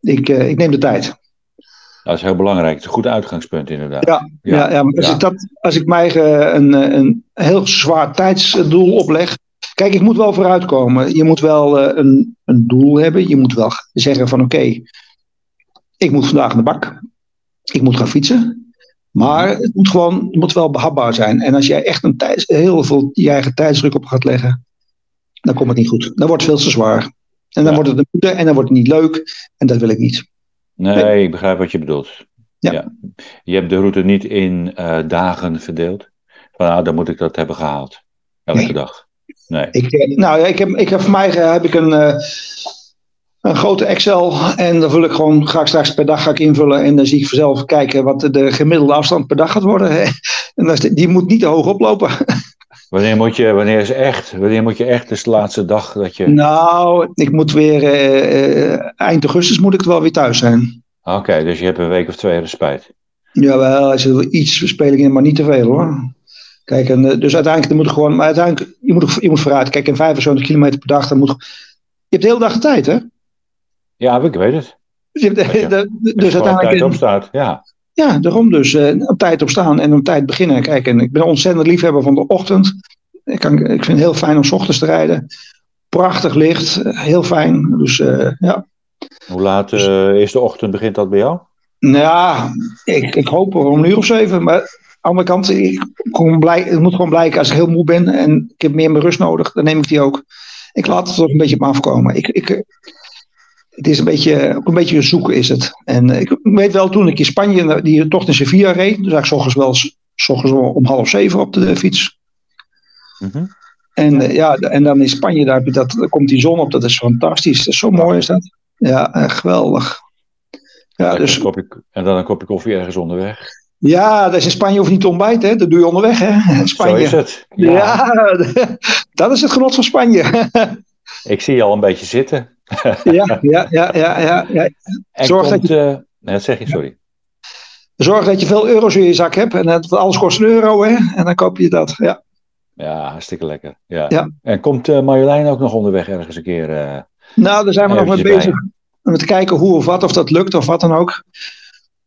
S1: ik, ik neem de tijd.
S3: Dat is heel belangrijk. Het is een goed uitgangspunt, inderdaad.
S1: Ja, ja. ja, ja maar als. Ik dat, als ik mij een, een heel zwaar tijdsdoel opleg. Kijk, ik moet wel vooruitkomen. Je moet wel een, een doel hebben. Je moet wel zeggen van oké, okay, ik moet vandaag aan de bak. Ik moet gaan fietsen. Maar het moet gewoon het moet wel behapbaar zijn. En als jij echt een heel veel je eigen tijdsdruk op gaat leggen, dan komt het niet goed. Dan wordt het veel te zwaar. En dan ja. wordt het een moede en dan wordt het niet leuk. En dat wil ik niet.
S3: Nee, ik begrijp wat je bedoelt.
S1: Ja.
S3: ja. Je hebt de route niet in uh, dagen verdeeld. Van nou, dan moet ik dat hebben gehaald. Elke nee. dag. Nee.
S1: Ik, nou ja, ik heb, ik heb voor mij heb ik een, uh, een grote Excel. En dan vul ik gewoon, ga ik straks per dag ga ik invullen. En dan zie ik vanzelf kijken wat de gemiddelde afstand per dag gaat worden. En dat die moet niet te hoog oplopen.
S3: Wanneer moet je, wanneer is echt, wanneer moet je echt, dus de laatste dag dat je...
S1: Nou, ik moet weer, uh, eind augustus moet ik wel weer thuis zijn.
S3: Oké, okay, dus je hebt een week of twee respijt.
S1: Jawel, is er iets speel ik in, maar niet te veel hoor. Kijk, en, eh, dus uiteindelijk moet je gewoon, maar uiteindelijk, je moet, je moet vooruit. Kijk, in 75 kilometer per dag, dan moet, je hebt de hele dag de tijd, hè?
S3: Ja, ik weet het.
S1: Dus, je hebt, de- de-
S3: Dus gewoon tijd
S1: uiteindelijk,
S3: opstaat, ja.
S1: Ja, daarom dus eh, op tijd opstaan en op tijd beginnen. Kijk, en ik ben een ontzettend liefhebber van de ochtend. Ik, kan, ik vind het heel fijn om 's ochtends te rijden. Prachtig licht, heel fijn. Dus eh, ja,
S3: Hoe laat eh, is de ochtend, begint dat bij jou?
S1: Nou ja, ik, ik hoop om een uur of zeven. Maar aan de andere kant, ik, kom blij, het moet gewoon blijken als ik heel moe ben en ik heb meer mijn rust nodig, dan neem ik die ook. Ik laat het toch een beetje op me afkomen. Ik, ik, het is een beetje, ook een beetje zoeken is het. En eh, ik weet wel, toen ik in Spanje die tocht in Sevilla reed, dus ik 's ochtends wel 's ochtends om half zeven op de fiets.
S3: Mhm.
S1: En eh, ja, en dan in Spanje, daar, heb je dat, daar komt die zon op, dat is fantastisch. Dat is zo mooi is dat. Ja, eh, geweldig. Ja,
S3: Lekker
S1: dus
S3: een kopje- en dan een kopje koffie ergens onderweg.
S1: Ja, dat is in Spanje hoef je niet te ontbijten, hè? dat doe je onderweg. Hè? In Spanje.
S3: Zo is het.
S1: Ja,
S3: Ja.
S1: dat is het genot van Spanje.
S3: Ik zie je al een beetje zitten.
S1: ja, ja, ja, ja, ja, Zorg dat
S3: komt, eh, nee, dat zeg je, sorry.
S1: Zorg dat je veel euro's in je zak hebt. En dat, alles kost een euro, hè? En dan koop je dat. Ja,
S3: Ja, hartstikke lekker. Ja.
S1: Ja.
S3: En komt eh, Marjolein ook nog onderweg ergens een keer? eh,
S1: nou, daar zijn we nog mee bezig. Om te kijken hoe of wat, of dat lukt of wat dan ook.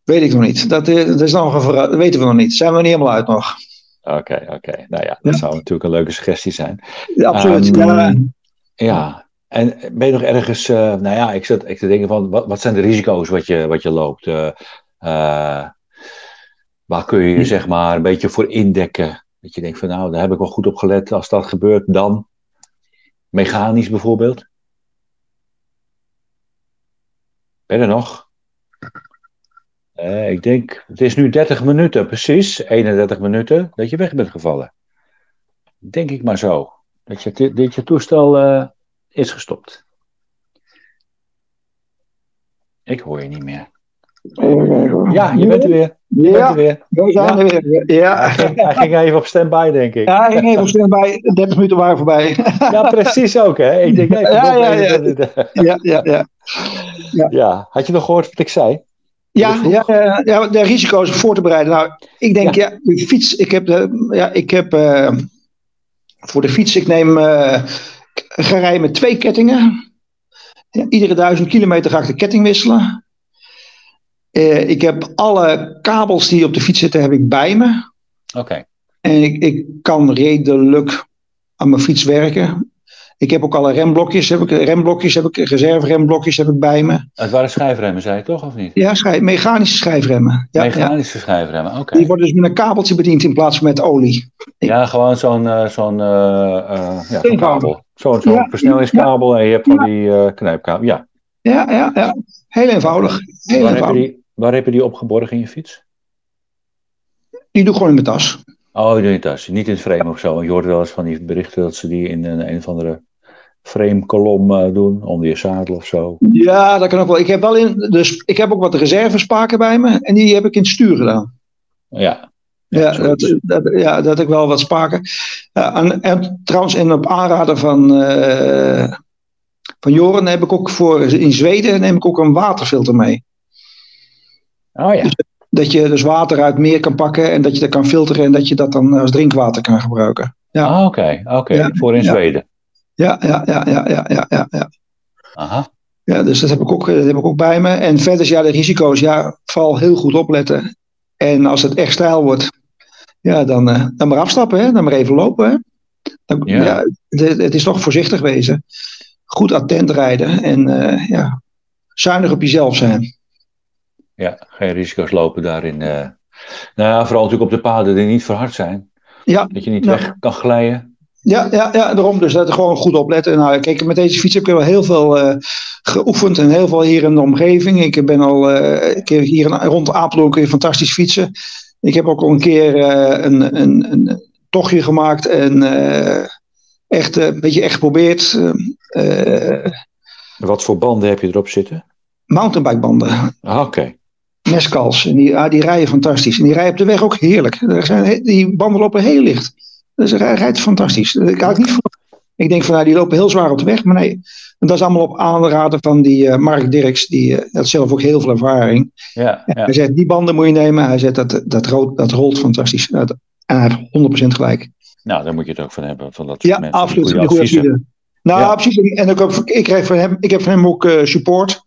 S1: Weet ik nog niet. Dat, eh, dat, is nog een dat weten we nog niet. Zijn we niet helemaal uit nog.
S3: Oké, oké. Nou ja, dat
S1: Ja.
S3: zou natuurlijk een leuke suggestie zijn.
S1: Ja, absoluut.
S3: Ehm,
S1: ja.
S3: Ja, en ben je nog ergens, eh, nou ja, ik zat ik te denken van, wat, wat zijn de risico's wat je, wat je loopt? Eh, eh, waar kun je je zeg maar een beetje voor indekken? Dat je denkt van, nou, daar heb ik wel goed op gelet. Als dat gebeurt, dan mechanisch bijvoorbeeld. Ben je er nog? Ik denk, het is nu 30 minuten, precies, 31 minuten, dat je weg bent gevallen. Denk ik maar zo. Dat je, dat je toestel is gestopt. Ik hoor je niet meer. Ja, je bent er weer. Je bent er weer.
S1: we zijn er weer.
S3: Hij
S1: Ja.
S3: ging, hij ging even op standby, denk ik.
S1: Ja, ik ging even snel bij. 30 minuten waren voorbij.
S3: Ja, precies ook, hè? Ik denk,
S1: Ja, ja,
S3: ja,
S1: ja. ja, ja, ja.
S3: ja. Had je nog gehoord wat ik zei?
S1: Ja, ja, eh, ja, de risico's voor te bereiden. Nou, ik denk, ja, de fiets, ik heb, de, ja, ik heb eh, voor de fiets, ik neem, eh, ga rijden met twee kettingen. Iedere duizend kilometer ga ik de ketting wisselen. Eh, ik heb alle kabels die op de fiets zitten, heb ik bij me.
S3: Oké.
S1: En ik, ik kan redelijk aan mijn fiets werken. Ik heb ook alle remblokjes, heb ik, remblokjes heb ik, reserveremblokjes heb ik bij me.
S3: Het waren schijfremmen, zei je toch, of niet?
S1: Ja, mechanische schijfremmen. Ja, ja.
S3: Mechanische schijfremmen, oké.
S1: Die worden dus met een kabeltje bediend in plaats van met olie.
S3: Ja, gewoon zo'n eh, zo'n eh, ja, kabel. Zo'n zo'n
S1: Ja,
S3: versnellingskabel en je hebt van die eh knijpkabel. Ja.
S1: Ja, ja, ja. Heel eenvoudig. Heel
S3: Waar heb, je die, waar heb je die opgeborgen in je fiets?
S1: Die doe ik gewoon in mijn tas.
S3: Oh, die doe je thuis. Niet in het frame of zo. Want je hoort wel eens van die berichten dat ze die in een, een of andere frame-kolom eh, doen. Onder je zadel of zo.
S1: Ja, dat kan ook wel. Ik heb, wel in, dus, ik heb ook wat reservespaken bij me. En die heb ik in het stuur gedaan.
S3: Ja.
S1: Ja, dat, dat, ja, dat heb ik wel wat spaken. Ja, en, en trouwens, en op aanraden van, eh, van Joren heb ik ook voor in Zweden neem ik ook een waterfilter mee.
S3: Oh ja.
S1: Dat je dus water uit meer kan pakken en dat je dat kan filteren en dat je dat dan als drinkwater kan gebruiken. Ja.
S3: Ah, Oké, oké.
S1: Ja,
S3: Voor in
S1: ja.
S3: Zweden.
S1: Ja, ja, ja, ja, ja, ja, ja. ja.
S3: Aha.
S1: Ja, dus dat heb, ik ook, dat heb ik ook bij me. En verder is ja, de risico's, ja, vooral heel goed opletten. En als het echt stijl wordt, ja, dan, eh, dan maar afstappen, hè? dan maar even lopen. Hè? Dan,
S3: Ja.
S1: ja. het, het is toch voorzichtig wezen. Goed attent rijden en eh, ja, zuinig op jezelf zijn.
S3: Ja, geen risico's lopen daarin. eh. Nou ja, vooral natuurlijk op de paden die niet verhard zijn.
S1: Ja,
S3: Dat je niet
S1: Ja.
S3: weg kan glijden.
S1: ja, ja, ja daarom dus dat gewoon goed opletten. Nou, kijk, met deze fiets heb ik wel heel veel geoefend en heel veel hier in de omgeving. Ik ben al eh, ik heb hier rond Apeldoorn kun je fantastisch fietsen. Ik heb ook al een keer eh, een, een, een tochtje gemaakt en eh, echt eh, een beetje echt geprobeerd.
S3: Wat voor banden heb je erop zitten?
S1: mountainbikebanden,
S3: Ah, Oké.
S1: Nescals. En die, ah, die rijden fantastisch. En die rijden op de weg ook heerlijk. Er zijn, die banden lopen heel licht. Dus hij rijdt fantastisch. Ik had niet Ik denk van, nou, die lopen heel zwaar op de weg. Maar nee, en dat is allemaal op aanraden van die uh, Mark Dirks. Die uh, had zelf ook heel veel ervaring.
S3: Ja, ja.
S1: Hij zegt, die banden moet je nemen. Hij zegt, dat, dat, rolt, dat rolt fantastisch. en hij heeft 100% gelijk.
S3: Nou, daar moet je het ook van hebben. Van dat
S1: ja,
S3: mensen,
S1: absoluut.
S3: goede adviezen.
S1: Nou, ja. precies. En ik, ik, krijg van hem, ik heb van hem ook uh, support.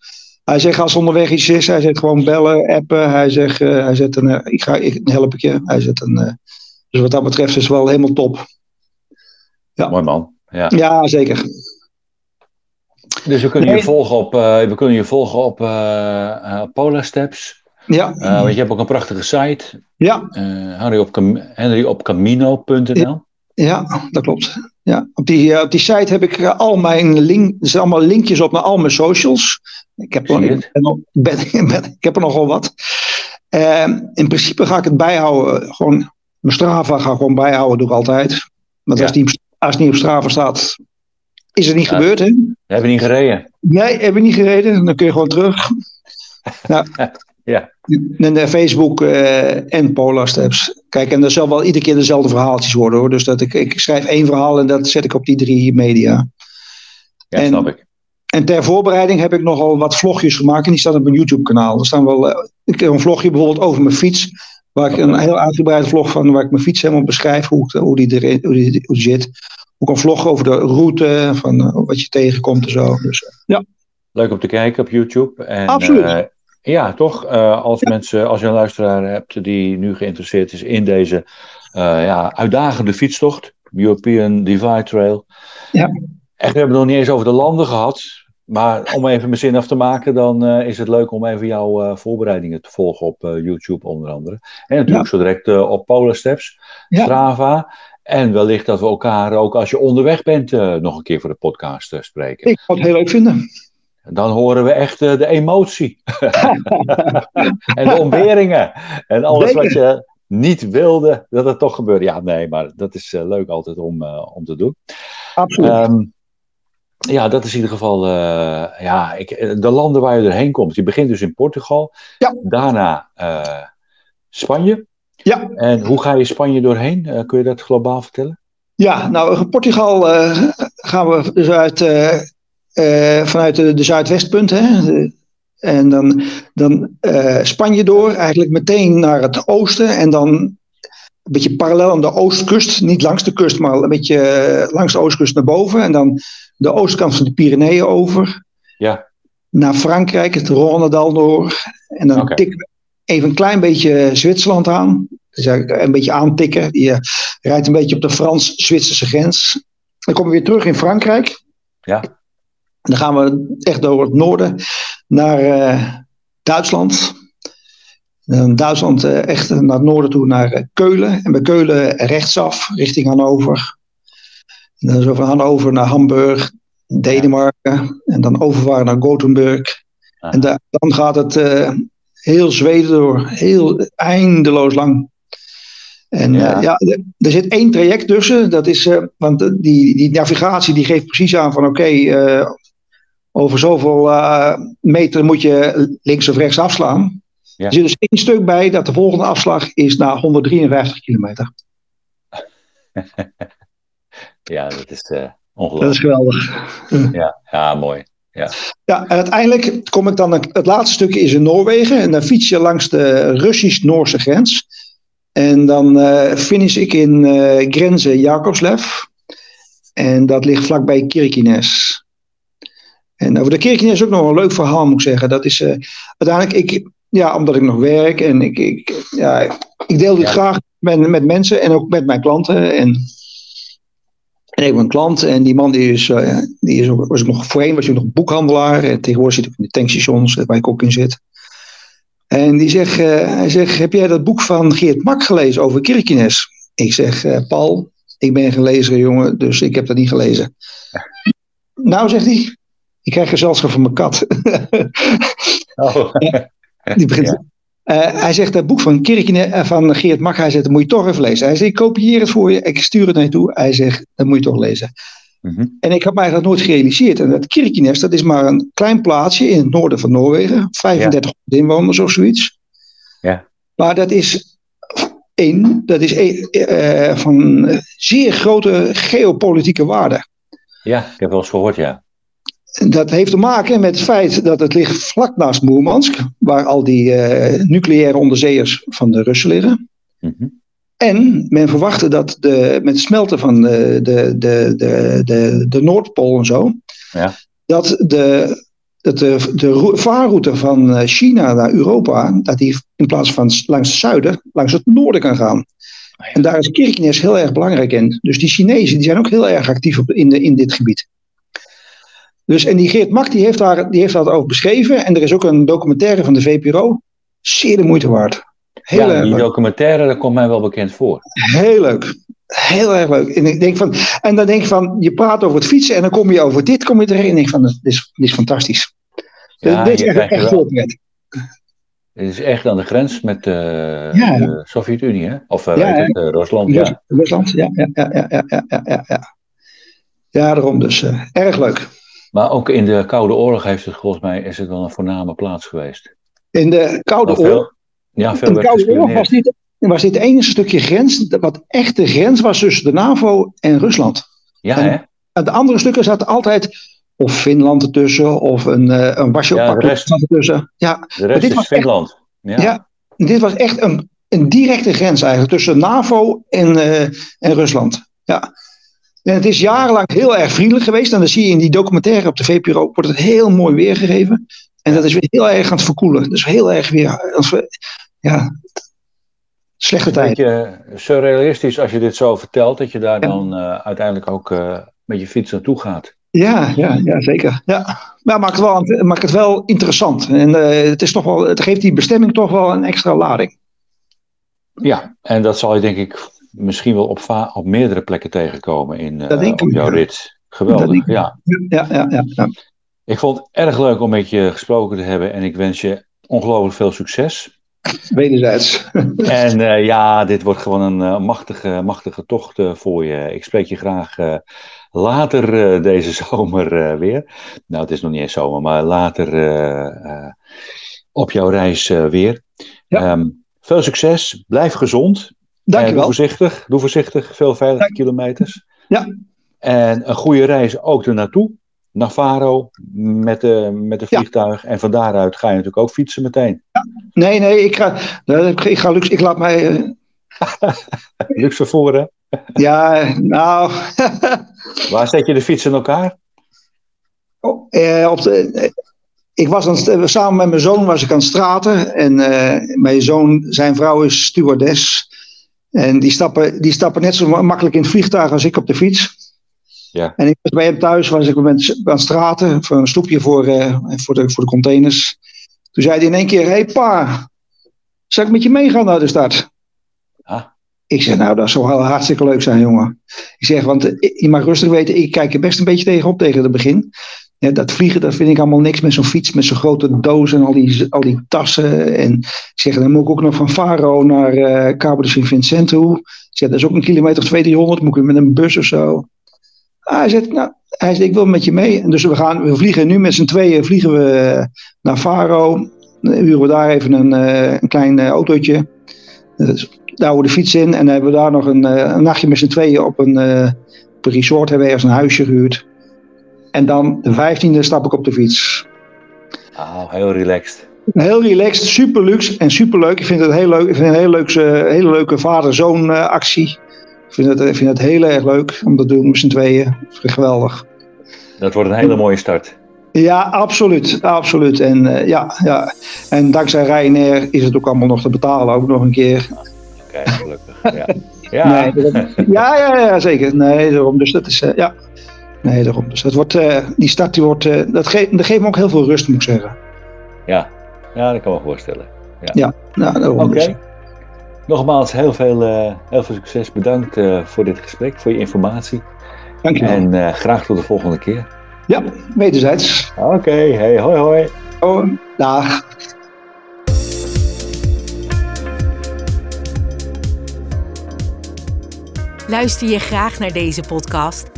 S1: Hij zegt als onderweg iets is, hij zegt gewoon bellen, appen. Hij zegt, uh, hij zegt een, ik ga, ik help ik je. Hij zegt een, dus wat dat betreft is het wel helemaal top.
S3: Ja. Mooi man. Ja,
S1: ja zeker.
S3: Dus we kunnen nee. je volgen op, uh, we kunnen je volgen op Polar Steps.
S1: Ja.
S3: want je hebt ook een prachtige site.
S1: Ja.
S3: Henry op, Henry op camino.nl.
S1: Ja, dat klopt. Ja. Op, die, op die site heb ik al mijn link, er zijn allemaal linkjes op naar al mijn socials. Ik heb, er, ik, ben, ben, ben, ik heb er nogal wat. Uh, in principe ga ik het bijhouden. Gewoon, mijn Strava ga ik gewoon bijhouden, doe ik altijd. Want ja. als, die, als het niet op Strava staat, is het niet ja. gebeurd. Hè?
S3: Heb je niet gereden?
S1: Nee, heb je niet gereden. Dan kun je gewoon terug. nou,
S3: ja.
S1: En de Facebook uh, en Polar Steps. Kijk, en dat zal wel iedere keer dezelfde verhaaltjes worden hoor. Dus dat ik, ik schrijf één verhaal en dat zet ik op die drie media.
S3: Ja,
S1: en,
S3: snap ik.
S1: En ter voorbereiding heb ik nogal wat vlogjes gemaakt en die staan op mijn YouTube kanaal. Er staan wel, uh, ik heb een vlogje bijvoorbeeld over mijn fiets. Waar ik een heel uitgebreide vlog van waar ik mijn fiets helemaal beschrijf, hoe, hoe, die, erin, hoe, die, hoe die zit. Ook een vlog over de route, van uh, wat je tegenkomt en zo. Dus, ja.
S3: Leuk om te kijken op YouTube. En,
S1: Absoluut.
S3: Uh, ja, toch? Uh, als ja. mensen, als je een luisteraar hebt die nu geïnteresseerd is in deze uh, ja, uitdagende fietstocht, European Divide Trail.
S1: Ja.
S3: Echt, we hebben het nog niet eens over de landen gehad. Maar om even mijn zin af te maken, dan uh, is het leuk om even jouw voorbereidingen te volgen op YouTube onder andere. En natuurlijk ja. zo direct op Polar Steps, ja. Strava. En wellicht dat we elkaar ook als je onderweg bent nog een keer voor de podcast spreken.
S1: Ik zou het heel leuk vinden.
S3: Dan horen we echt de emotie. en de ontberingen. En alles wat je niet wilde, dat het toch gebeurde. Ja, nee, maar dat is leuk altijd om, om te doen.
S1: Absoluut.
S3: Um, ja, dat is in ieder geval ja, ik, de landen waar je doorheen komt. Je begint dus in Portugal.
S1: Ja.
S3: Daarna Spanje.
S1: Ja.
S3: En hoe ga je Spanje doorheen? kun je dat globaal vertellen?
S1: Ja, nou, Portugal gaan we dus uit vanuit de, de zuidwestpunt. Hè? De, en dan, dan Spanje door, eigenlijk meteen naar het oosten. En dan een beetje parallel aan de oostkust. Niet langs de kust, maar een beetje langs de oostkust naar boven. En dan de oostkant van de Pyreneeën over.
S3: Ja.
S1: Naar Frankrijk, het Rhônedal door. En dan okay. tikken we even een klein beetje Zwitserland aan. Dus een beetje aantikken. Je rijdt een beetje op de Frans-Zwitserse grens. Dan komen we weer terug in Frankrijk.
S3: Ja.
S1: En dan gaan we echt door het noorden naar uh, Duitsland. En Duitsland uh, echt naar het noorden toe naar uh, Keulen. En bij Keulen rechtsaf richting Hannover. En dan zo van Hannover naar Hamburg, Denemarken. En dan overvaren naar Gothenburg. Ah. En da dan gaat het heel Zweden door. Heel eindeloos lang. En ja, ja er zit één traject tussen. Dat is, want die, die navigatie die geeft precies aan van oké, okay, over zoveel meter moet je links of rechts afslaan. Ja. Er zit dus één stuk bij dat de volgende afslag is na 153 kilometer.
S3: ja, dat is uh, ongelooflijk.
S1: Dat is geweldig.
S3: Ja, ja mooi. Ja.
S1: ja, en uiteindelijk kom ik dan, het laatste stukje is in Noorwegen. En dan fiets je langs de Russisch-Noorse grens. En dan uh, finish ik in uh, Grenze Jakobslev. En dat ligt vlakbij Kirkenes. En over de Kirkenes is ook nog een leuk verhaal, moet ik zeggen. Dat is uh, uiteindelijk, ik, ja, omdat ik nog werk en ik, ik, ja, ik deel dit ja. graag met, met mensen en ook met mijn klanten. En, en ik heb een klant en die man die is, uh, die is ook, was ook nog voorheen was hij nog boekhandelaar. En tegenwoordig zit ik in de tankstations waar ik ook in zit. En die zegt, uh, hij zegt, heb jij dat boek van Geert Mak gelezen over Kirkenes? Ik zeg, Paul, ik ben geen lezer jongen, dus ik heb dat niet gelezen. Nou, zegt hij, ik krijg gezelschap van mijn kat.
S3: oh.
S1: Die begint, ja. uh, hij zegt dat boek van, Kirkine, van Geert Mak, hij zegt, dat moet je toch even lezen. Hij zegt, ik kopieer het voor je, ik stuur het naar je toe. Hij zegt, dat moet je toch lezen.
S3: Mm -hmm.
S1: En ik had mij dat nooit gerealiseerd. En dat Kirkenes, dat is maar een klein plaatsje in het noorden van Noorwegen. 35 ja. inwoners of zoiets.
S3: Ja.
S1: Maar dat is één, dat is uh, van zeer grote geopolitieke waarde.
S3: Ja, ik heb wel eens gehoord, ja.
S1: Dat heeft te maken met het feit dat het ligt vlak naast Moermansk, waar al die uh, nucleaire onderzeeërs van de Russen liggen. Mm En men verwachtte dat de, met het smelten van de, de, de, de, de, de Noordpool en zo, ja. dat de, dat de, de vaarroute van eh, China naar Europa, dat die in plaats van langs het zuiden, langs het noorden kan gaan. Oh en daar is Kirkenes heel erg belangrijk in. Dus die Chinezen die zijn ook heel erg actief op, in, de, in dit gebied. Dus, en die Geert Mak die heeft, daar, die heeft dat ook beschreven. En er is ook een documentaire van de VPRO. Zeer de moeite waard.
S3: Ja, die documentaire, daar komt mij wel bekend voor.
S1: Heel leuk. Heel erg leuk. En, ik denk van, en dan denk je van, je praat over het fietsen en dan kom je over dit, kom je erin. En ik denk van, dit is, is fantastisch. Ja, dit is echt, echt heel.
S3: Het is echt aan de grens met eh, de Sovjet-Unie. Of uh, Rusland, ja.
S1: Rusland, ja, ja, ja, ja, ja, ja, ja. Ja, daarom dus. erg leuk.
S3: Maar ook in de Koude Oorlog heeft het volgens mij is het wel een voorname plaats geweest.
S1: In de Koude Oorlog? Ja, veel in de Koude Oorlog was dit, was dit enige stukje grens, wat echt de grens was tussen de NAVO en Rusland.
S3: Ja, en, hè?
S1: En de andere stukken zaten altijd of Finland ertussen, of een, uh, een Warschau-pact ja, ertussen.
S3: Ja, de rest dit is was Finland.
S1: Echt, ja. ja. dit was echt een, een directe grens eigenlijk tussen NAVO en, uh, en Rusland. Ja. En het is jarenlang heel erg vriendelijk geweest. En dan zie je in die documentaire op de VPRO wordt het heel mooi weergegeven. En dat is weer heel erg aan het verkoelen. Dus heel erg weer. Ja, slechte tijd.
S3: Een beetje surrealistisch als je dit zo vertelt. Dat je daar dan uh, uiteindelijk ook uh, met je fiets naartoe gaat.
S1: Ja, ja, ja zeker. Ja. Maar maakt het wel, maakt het wel interessant. En uh, het, is toch wel, het geeft die bestemming toch wel een extra lading.
S3: Ja, en dat zal je denk ik misschien wel op, op meerdere plekken tegenkomen in, uh, op jouw rit. Geweldig, ja.
S1: Ja, ja, ja, ja.
S3: Ik vond het erg leuk om met je gesproken te hebben en ik wens je ongelooflijk veel succes.
S1: Wederzijds.
S3: En uh, ja, dit wordt gewoon een uh, machtige, machtige tocht voor je. Ik spreek je graag later deze zomer weer. Nou, het is nog niet eens zomer, maar later op jouw reis weer. Ja. Um, veel succes, blijf gezond
S1: Dankjewel.
S3: Doe voorzichtig, doe voorzichtig, veel veilige kilometers.
S1: Ja.
S3: En een goede reis ook ernaartoe, naar Faro, met de, met de vliegtuig. En van daaruit ga je natuurlijk ook fietsen meteen.
S1: Ja. Nee, nee, ik ga, ik ga luxe, ik laat mij... Uh...
S3: luxe voor, hè?
S1: ja, nou...
S3: Waar zet je de fiets in elkaar?
S1: Oh, eh, op de, ik was aan, samen met mijn zoon was ik aan het straten. En uh, mijn zoon, zijn vrouw is stewardess. En die stappen, die stappen net zo makkelijk in het vliegtuig als ik op de fiets.
S3: Ja.
S1: En ik was bij hem thuis, was ik met, aan straten, voor een stoepje voor, uh, voor, de, voor de containers. Toen zei hij in één keer, hé hey, pa, zal ik met je meegaan naar de stad?
S3: Ah.
S1: Ik zeg, nou, dat zou wel hartstikke leuk zijn, jongen. Ik zeg, want je mag rustig weten, ik kijk er best een beetje tegenop tegen het begin. Ja, dat vliegen, dat vind ik allemaal niks met zo'n fiets, met zo'n grote doos en al die, al die tassen. En ik zeg, dan moet ik ook nog van Faro naar uh, Cabo de Sint-Vincent toe. Ik zeg, dat is ook een kilometer of 200, moet ik met een bus of zo. Hij zegt, nou, hij zegt, ik wil met je mee. En dus we, gaan, we vliegen nu met z'n tweeën vliegen we naar Faro. Dan huren we daar even een, uh, een klein uh, autootje. Daar houden we de fiets in en dan hebben we daar nog een, een nachtje met z'n tweeën op een, op een resort, hebben we ergens een huisje gehuurd. En dan de vijftiende stap ik op de fiets.
S3: Oh, heel relaxed.
S1: Heel relaxed, super luxe en super leuk. Ik vind het heel leuk. Ik vind het een hele leuke, hele leuke vader-zoon uh, actie. Ik vind het, ik vind het heel erg leuk om dat te doen met z'n tweeën. Geweldig.
S3: Dat wordt een hele mooie start.
S1: Ja, absoluut. absoluut. En, uh, ja, ja. en dankzij Ryanair is het ook allemaal nog te betalen, ook nog een keer.
S3: Oké, gelukkig. Ja. Ja.
S1: Nee, ja, ja, ja, zeker. Nee, daarom. Dus dat is, uh, ja. Nee, daarom. Dus dat wordt, uh, die start die wordt, uh, dat, ge dat geeft me ook heel veel rust, moet ik zeggen.
S3: Ja, ja dat kan me voorstellen. Ja,
S1: ja nou,
S3: Oké. Okay. Dus. Nogmaals, heel veel, uh, heel veel succes. Bedankt voor dit gesprek, voor je informatie.
S1: Dank je wel.
S3: En graag tot de volgende keer.
S1: Ja, wederzijds.
S3: Oké, okay, hey, hoi hoi.
S1: Oh, dag.
S2: Luister je graag naar deze podcast?